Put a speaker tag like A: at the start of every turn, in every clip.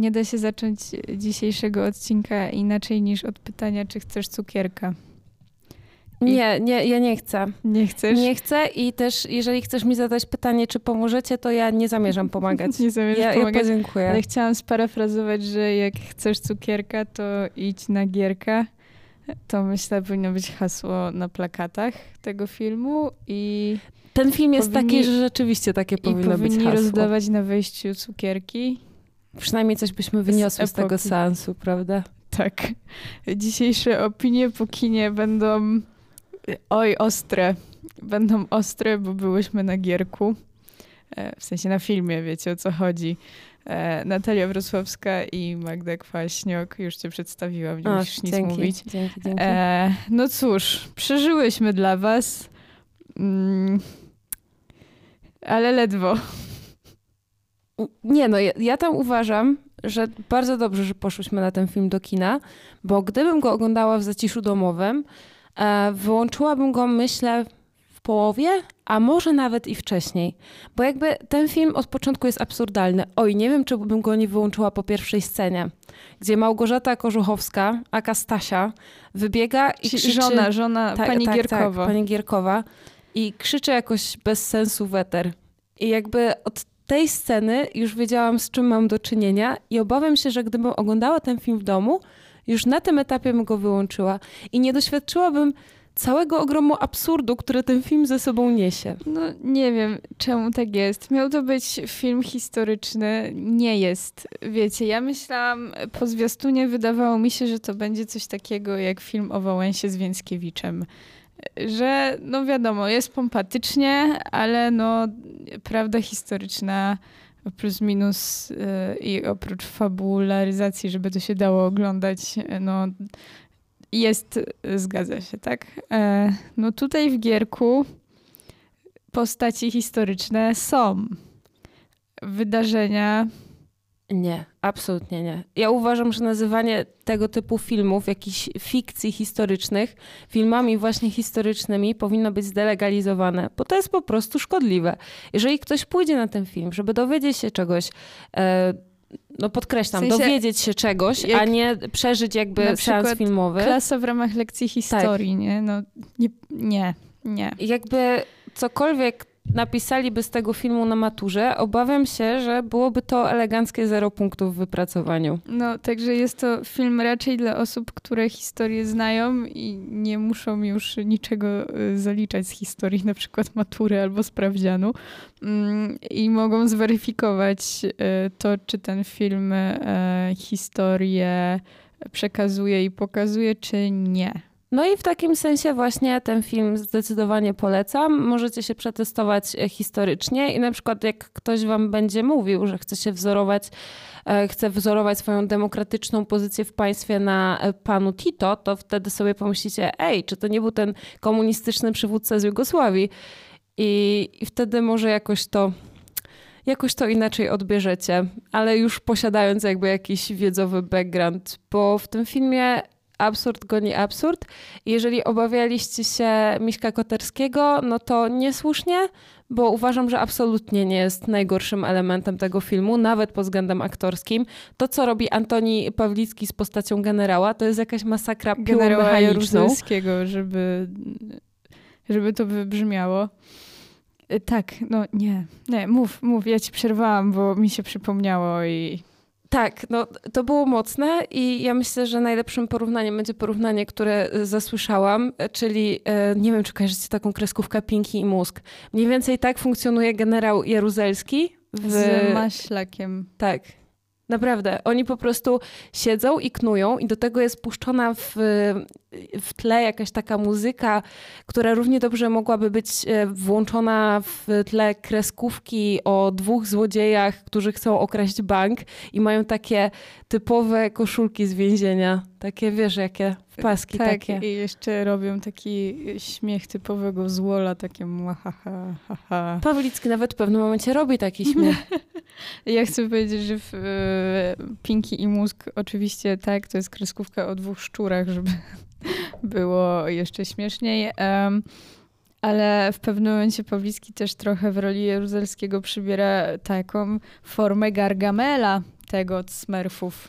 A: nie da się zacząć dzisiejszego odcinka inaczej niż od pytania, czy chcesz cukierka.
B: Nie, nie, ja nie chcę.
A: Nie chcesz?
B: Nie chcę i też jeżeli chcesz mi zadać pytanie, czy pomożecie, to ja nie zamierzam pomagać.
A: nie zamierzasz
B: ja,
A: pomagać.
B: Ja podziękuję.
A: Ale chciałam sparafrazować, że jak chcesz cukierka, to idź na gierka. To myślę, powinno być hasło na plakatach tego filmu i...
B: Ten film jest powinni, taki, że rzeczywiście takie powinno być hasło.
A: powinni rozdawać na wejściu cukierki.
B: Przynajmniej coś byśmy wyniosły z, z tego seansu, prawda?
A: Tak. Dzisiejsze opinie po kinie będą oj, ostre. Będą ostre, bo byłyśmy na gierku. E, w sensie na filmie, wiecie o co chodzi. E, Natalia Wrocławska i Magda Kwaśniok. Już cię przedstawiłam, nie musisz nic
B: dzięki,
A: mówić.
B: Dzięki, dzięki. E,
A: no cóż, przeżyłyśmy dla was. Mm, ale ledwo.
B: Nie no, ja, ja tam uważam, że bardzo dobrze, że poszłyśmy na ten film do kina, bo gdybym go oglądała w zaciszu domowym, e, wyłączyłabym go, myślę, w połowie, a może nawet i wcześniej. Bo jakby ten film od początku jest absurdalny. Oj, nie wiem, czy bym go nie wyłączyła po pierwszej scenie, gdzie Małgorzata Korzuchowska, aka Stasia, wybiega i krzyczy...
A: Żona, żona
B: tak,
A: pani
B: tak,
A: Gierkowa.
B: Tak, pani Gierkowa. I krzyczy jakoś bez sensu weter. I jakby od tej sceny już wiedziałam, z czym mam do czynienia i obawiam się, że gdybym oglądała ten film w domu, już na tym etapie bym go wyłączyła i nie doświadczyłabym całego ogromu absurdu, który ten film ze sobą niesie.
A: No nie wiem, czemu tak jest. Miał to być film historyczny, nie jest. Wiecie, ja myślałam, po zwiastunie wydawało mi się, że to będzie coś takiego jak film o Wałęsie z Więckiewiczem że no wiadomo, jest pompatycznie, ale no prawda historyczna plus minus yy, i oprócz fabularyzacji, żeby to się dało oglądać, no jest, zgadza się, tak? E, no tutaj w Gierku postaci historyczne są. Wydarzenia
B: nie, absolutnie nie. Ja uważam, że nazywanie tego typu filmów, jakichś fikcji historycznych, filmami właśnie historycznymi powinno być zdelegalizowane, bo to jest po prostu szkodliwe. Jeżeli ktoś pójdzie na ten film, żeby dowiedzieć się czegoś, e, no podkreślam, w sensie, dowiedzieć się czegoś, a nie przeżyć jakby seans filmowy.
A: Klasa w ramach lekcji historii, tak. nie? No nie, nie, nie.
B: Jakby cokolwiek napisaliby z tego filmu na maturze, obawiam się, że byłoby to eleganckie zero punktów w wypracowaniu.
A: No, także jest to film raczej dla osób, które historię znają i nie muszą już niczego y, zaliczać z historii, na przykład matury albo sprawdzianu mm, i mogą zweryfikować y, to, czy ten film y, historię przekazuje i pokazuje, czy nie.
B: No i w takim sensie właśnie ten film zdecydowanie polecam. Możecie się przetestować e, historycznie i na przykład jak ktoś wam będzie mówił, że chce się wzorować, e, chce wzorować swoją demokratyczną pozycję w państwie na e, panu Tito, to wtedy sobie pomyślicie, ej, czy to nie był ten komunistyczny przywódca z Jugosławii? I, i wtedy może jakoś to jakoś to inaczej odbierzecie, ale już posiadając jakby jakiś wiedzowy background, bo w tym filmie absurd goni absurd. Jeżeli obawialiście się Miśka Koterskiego, no to niesłusznie, bo uważam, że absolutnie nie jest najgorszym elementem tego filmu, nawet pod względem aktorskim. To, co robi Antoni Pawlicki z postacią generała, to jest jakaś masakra
A: generała Jaruzelskiego, żeby, żeby to wybrzmiało. Y, tak, no nie, nie, mów, mów, ja ci przerwałam, bo mi się przypomniało i
B: tak, no to było mocne i ja myślę, że najlepszym porównaniem będzie porównanie, które e, zasłyszałam, e, czyli e, nie wiem, czy kojarzycie taką kreskówkę Pinki i Mózg. Mniej więcej tak funkcjonuje generał Jaruzelski.
A: W... Z maślakiem.
B: Tak, Naprawdę, oni po prostu siedzą i knują i do tego jest puszczona w, w tle jakaś taka muzyka, która równie dobrze mogłaby być e, włączona w tle kreskówki o dwóch złodziejach, którzy chcą okraść bank i mają takie typowe koszulki z więzienia. Takie, wiesz, jakie paski
A: tak,
B: takie.
A: i jeszcze robią taki śmiech typowego złola, takie ha, ha, ha, ha.
B: Pawlicki nawet w pewnym momencie robi taki śmiech.
A: ja chcę powiedzieć, że w e, Pinki i Mózg oczywiście tak, to jest kreskówka o dwóch szczurach, żeby było jeszcze śmieszniej. Um, ale w pewnym momencie Pawlicki też trochę w roli Jaruzelskiego przybiera taką formę Gargamela, tego od Smurfów.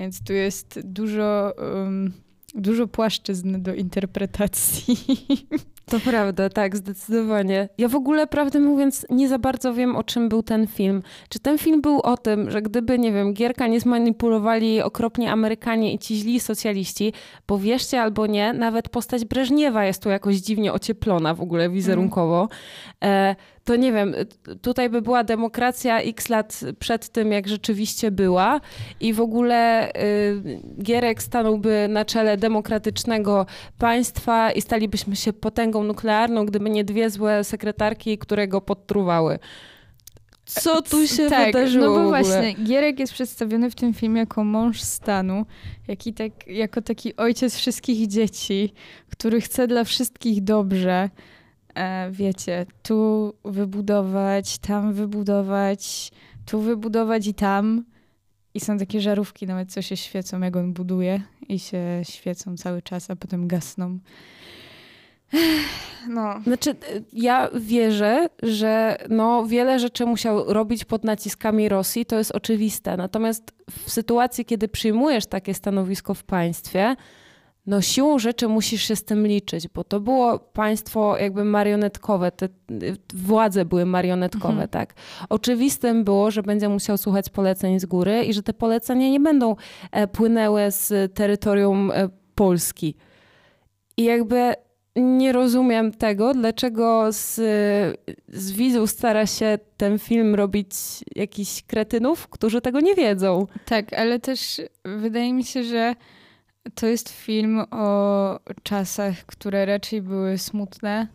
A: Więc tu jest dużo, um, dużo płaszczyzn do interpretacji.
B: To prawda, tak, zdecydowanie. Ja w ogóle, prawdę mówiąc, nie za bardzo wiem, o czym był ten film. Czy ten film był o tym, że gdyby, nie wiem, Gierka nie zmanipulowali okropnie Amerykanie i ci źli socjaliści, bo wierzcie albo nie, nawet postać Breżniewa jest tu jakoś dziwnie ocieplona w ogóle wizerunkowo. Mm. To nie wiem, tutaj by była demokracja x lat przed tym, jak rzeczywiście była i w ogóle y, Gierek stanąłby na czele demokratycznego państwa i stalibyśmy się potęgą nuklearną, gdyby nie dwie złe sekretarki, które go podtruwały. Co tu się tak, wydarzyło
A: No
B: bo
A: właśnie, Gierek jest przedstawiony w tym filmie jako mąż stanu, jaki tak, jako taki ojciec wszystkich dzieci, który chce dla wszystkich dobrze e, wiecie, tu wybudować, tam wybudować, tu wybudować i tam. I są takie żarówki nawet, co się świecą, jak on buduje i się świecą cały czas, a potem gasną.
B: No. Znaczy, ja wierzę, że no, wiele rzeczy musiał robić pod naciskami Rosji, to jest oczywiste. Natomiast w sytuacji, kiedy przyjmujesz takie stanowisko w państwie, no siłą rzeczy musisz się z tym liczyć, bo to było państwo jakby marionetkowe, te władze były marionetkowe, mhm. tak. Oczywistym było, że będzie musiał słuchać poleceń z góry i że te polecenia nie będą e, płynęły z terytorium e, Polski. I jakby nie rozumiem tego, dlaczego z, z widzów stara się ten film robić jakichś kretynów, którzy tego nie wiedzą.
A: Tak, ale też wydaje mi się, że to jest film o czasach, które raczej były smutne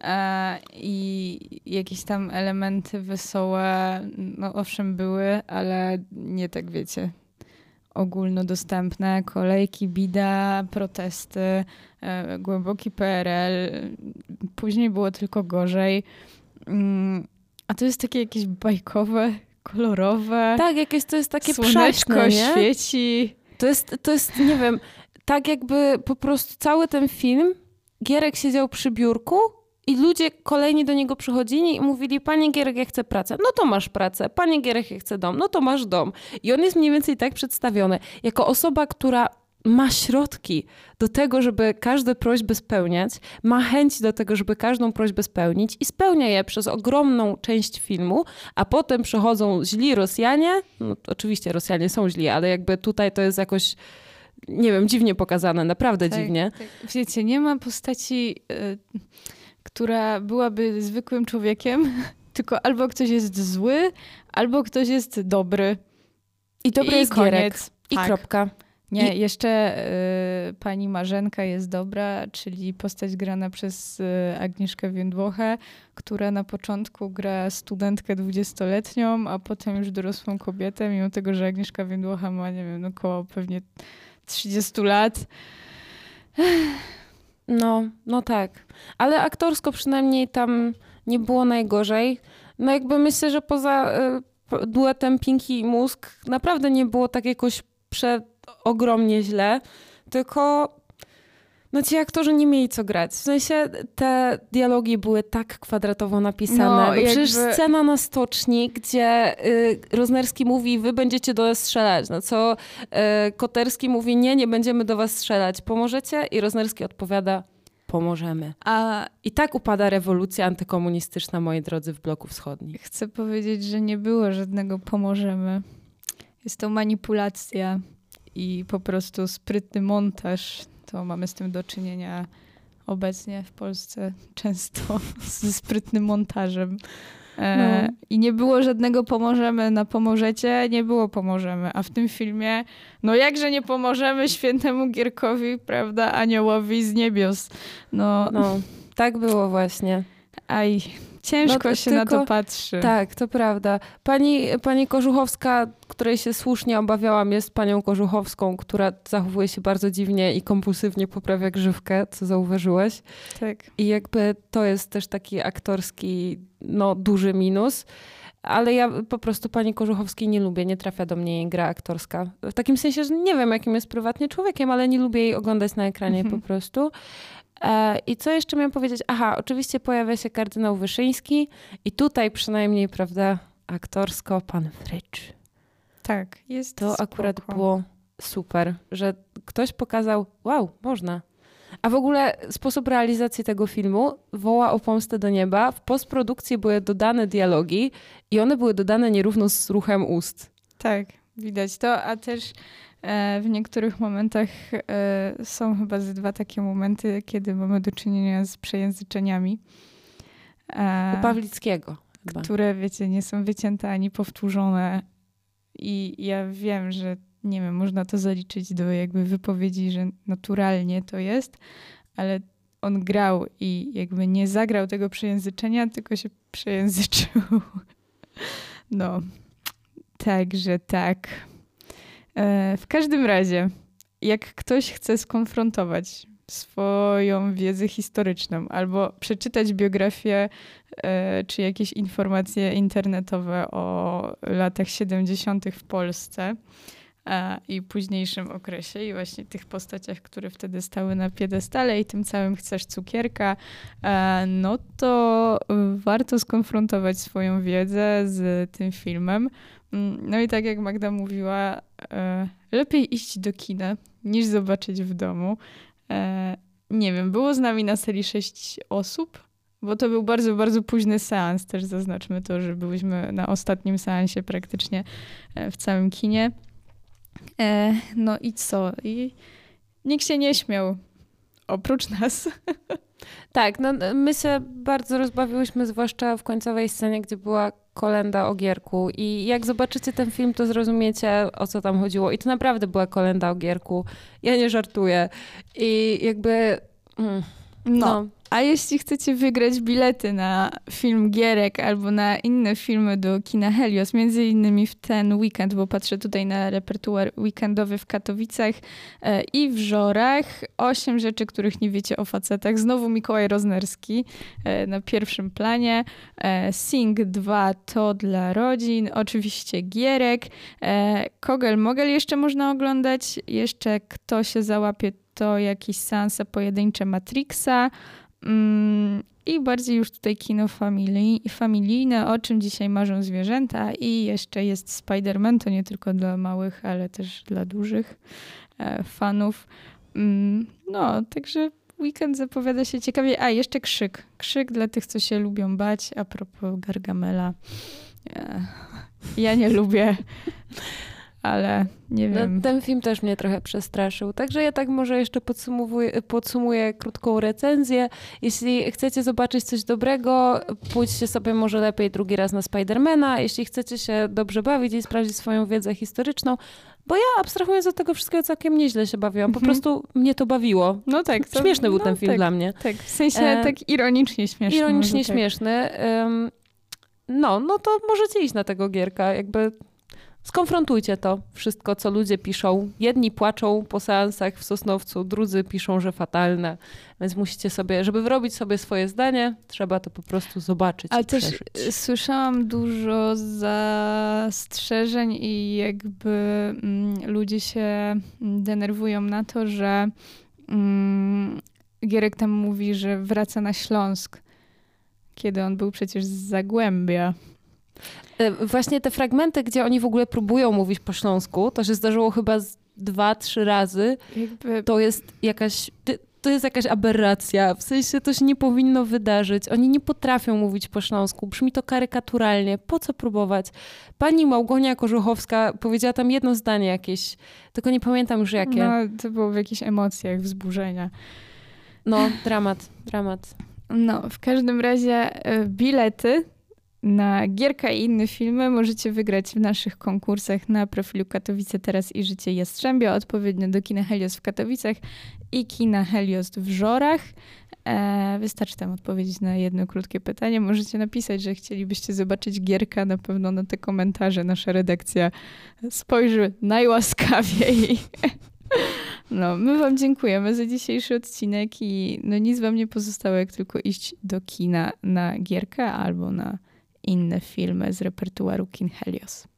A: e, i jakieś tam elementy wesołe, no owszem były, ale nie tak wiecie, ogólnodostępne. Kolejki, bida, protesty, e, głęboki PRL. Później było tylko gorzej. Mm, a to jest takie jakieś bajkowe, kolorowe.
B: Tak, jakieś to jest takie
A: Słoneczko
B: przaśne,
A: świeci.
B: To jest, to jest, nie wiem, tak jakby po prostu cały ten film Gierek siedział przy biurku i ludzie kolejni do niego przychodzili i mówili, panie Gierek, ja chcę pracę. No to masz pracę. Panie Gierek, ja chcę dom. No to masz dom. I on jest mniej więcej tak przedstawiony. Jako osoba, która ma środki do tego, żeby każde prośby spełniać, ma chęć do tego, żeby każdą prośbę spełnić i spełnia je przez ogromną część filmu, a potem przychodzą źli Rosjanie. No, oczywiście Rosjanie są źli, ale jakby tutaj to jest jakoś nie wiem, dziwnie pokazane, naprawdę tak, dziwnie.
A: Tak. Wiecie, nie ma postaci, y, która byłaby zwykłym człowiekiem, tylko albo ktoś jest zły, albo ktoś jest dobry.
B: I dobry I jest koniec. Gierek. I tak. kropka.
A: Nie, I... jeszcze y, pani Marzenka jest dobra, czyli postać grana przez y, Agnieszkę Więdłochę, która na początku gra studentkę dwudziestoletnią, a potem już dorosłą kobietę, mimo tego, że Agnieszka Więdłocha ma, nie wiem, około pewnie 30 lat.
B: No, no tak. Ale aktorsko przynajmniej tam nie było najgorzej. No jakby myślę, że poza y, duetem Pinky i Mózg naprawdę nie było tak jakoś przeogromnie źle, tylko no ci aktorzy nie mieli co grać. W sensie te dialogi były tak kwadratowo napisane. No, jakby... Przecież scena na stoczni, gdzie y, Roznerski mówi, wy będziecie do nas strzelać. No co y, Koterski mówi, nie, nie będziemy do was strzelać. Pomożecie? I Roznerski odpowiada, pomożemy. A i tak upada rewolucja antykomunistyczna, moi drodzy, w bloku wschodnim.
A: Chcę powiedzieć, że nie było żadnego pomożemy. Jest to manipulacja i po prostu sprytny montaż to mamy z tym do czynienia obecnie w Polsce często ze sprytnym montażem. E, no. I nie było żadnego pomożemy na pomożecie, nie było pomożemy. A w tym filmie, no jakże nie pomożemy świętemu Gierkowi, prawda, aniołowi z niebios. No,
B: no tak było właśnie.
A: Aj, Ciężko no, się tylko, na to patrzy.
B: Tak, to prawda. Pani, pani Kożuchowska, której się słusznie obawiałam, jest panią Kożuchowską, która zachowuje się bardzo dziwnie i kompulsywnie poprawia grzywkę, co zauważyłeś.
A: Tak.
B: I jakby to jest też taki aktorski, no, duży minus. Ale ja po prostu pani Kożuchowskiej nie lubię, nie trafia do mnie jej gra aktorska. W takim sensie, że nie wiem, jakim jest prywatnie człowiekiem, ale nie lubię jej oglądać na ekranie mhm. po prostu. E, I co jeszcze miałam powiedzieć? Aha, oczywiście pojawia się kardynał Wyszyński i tutaj przynajmniej, prawda, aktorsko pan Frycz.
A: Tak, jest
B: To
A: spoko.
B: akurat było super, że ktoś pokazał, wow, można. A w ogóle sposób realizacji tego filmu woła o pomstę do nieba. W postprodukcji były dodane dialogi i one były dodane nierówno z ruchem ust.
A: Tak, widać to, a też w niektórych momentach e, są chyba ze dwa takie momenty, kiedy mamy do czynienia z przejęzyczeniami. E,
B: U Pawlickiego chyba.
A: które, wiecie, nie są wycięte ani powtórzone. I ja wiem, że nie wiem, można to zaliczyć do jakby wypowiedzi, że naturalnie to jest, ale on grał i jakby nie zagrał tego przejęzyczenia, tylko się przejęzyczył. No, także tak. E, w każdym razie, jak ktoś chce skonfrontować swoją wiedzę historyczną albo przeczytać biografię e, czy jakieś informacje internetowe o latach 70. w Polsce i późniejszym okresie i właśnie tych postaciach, które wtedy stały na piedestale i tym całym chcesz cukierka, e, no to warto skonfrontować swoją wiedzę z tym filmem. Mm, No i tak jak Magda mówiła, e, lepiej iść do kina niż zobaczyć w domu. E, nie wiem, było z nami na sali sześć osób, bo to był bardzo, bardzo późny seans. Też zaznaczmy to, że byliśmy na ostatnim seansie praktycznie e, w całym kinie. E, no i co? I nikt się nie śmiał. Oprócz nas.
B: Tak, no my się bardzo rozbawiłyśmy, zwłaszcza w końcowej scenie, gdzie była kolenda o Gierku i jak zobaczycie ten film, to zrozumiecie, o co tam chodziło. I to naprawdę była kolenda o Gierku. Ja nie żartuję. I jakby... Mm,
A: No.
B: no.
A: A jeśli chcecie wygrać bilety na film Gierek albo na inne filmy do kina Helios, między innymi w ten weekend, bo patrzę tutaj na repertuar weekendowy w Katowicach e, i w Żorach. Osiem rzeczy, których nie wiecie o facetach. Znowu Mikołaj Roznerski e, na pierwszym planie. E, Sing 2 to dla rodzin. Oczywiście Gierek. Kogel Mogel jeszcze można oglądać. Jeszcze kto się załapie, to jakieś seanse pojedyncze Matrixa. Mm, I bardziej już tutaj kino famili- familijne, o czym dzisiaj marzą zwierzęta. I jeszcze jest Spider-Man, to nie tylko dla małych, ale też dla dużych e, fanów. Mm, no, także weekend zapowiada się ciekawie. A, jeszcze krzyk. Krzyk dla tych, co się lubią bać. A propos Gargamela. E, ja nie lubię, ale nie
B: No,
A: wiem.
B: ten film też mnie trochę przestraszył. Także ja tak może jeszcze podsumowuję, podsumuję krótką recenzję. Jeśli chcecie zobaczyć coś dobrego, pójdźcie sobie może lepiej drugi raz na Spidermana. Jeśli chcecie się dobrze bawić i sprawdzić swoją wiedzę historyczną, bo ja abstrahując od tego wszystkiego całkiem nieźle się bawiłam. Po
A: Mhm.
B: prostu mnie to bawiło.
A: No tak. to-
B: Śmieszny był
A: no
B: ten film
A: tak,
B: dla mnie.
A: Tak, w sensie
B: E,
A: tak ironicznie śmieszny.
B: Ironicznie
A: tak.
B: śmieszny. Ym, no, no to możecie iść na tego gierka. Jakby skonfrontujcie to wszystko, co ludzie piszą. Jedni płaczą po seansach w Sosnowcu, drudzy piszą, że fatalne. Więc musicie sobie, żeby wyrobić sobie swoje zdanie, trzeba to po prostu zobaczyć
A: A
B: i
A: też
B: przeżyć.
A: y, słyszałam dużo zastrzeżeń i jakby mm, ludzie się mm, denerwują na to, że mm, Gierek tam mówi, że wraca na Śląsk, kiedy on był przecież z Zagłębia.
B: Y, Właśnie te fragmenty, gdzie oni w ogóle próbują mówić po śląsku, to się zdarzyło chyba dwa, trzy razy.
A: Jakby
B: to jest jakaś. To jest jakaś aberracja. W sensie to się nie powinno wydarzyć. Oni nie potrafią mówić po śląsku. Brzmi to karykaturalnie. Po co próbować? Pani Małgonia Korzuchowska powiedziała tam jedno zdanie jakieś, tylko nie pamiętam już jakie.
A: no, to było w jakichś emocjach, wzburzenia.
B: No, dramat, dramat.
A: No, w każdym razie e, bilety na Gierka i inne filmy możecie wygrać w naszych konkursach na profilu Katowice Teraz i Życie Jastrzębia, odpowiednio do Kina Helios w Katowicach i Kina Helios w Żorach. E, wystarczy tam odpowiedzieć na jedno krótkie pytanie. Możecie napisać, że chcielibyście zobaczyć Gierka. Na pewno na te komentarze nasza redakcja spojrzy najłaskawiej. No, my wam dziękujemy za dzisiejszy odcinek i no nic wam nie pozostało, jak tylko iść do kina na Gierkę albo na inne filmy z repertuaru Kin Helios.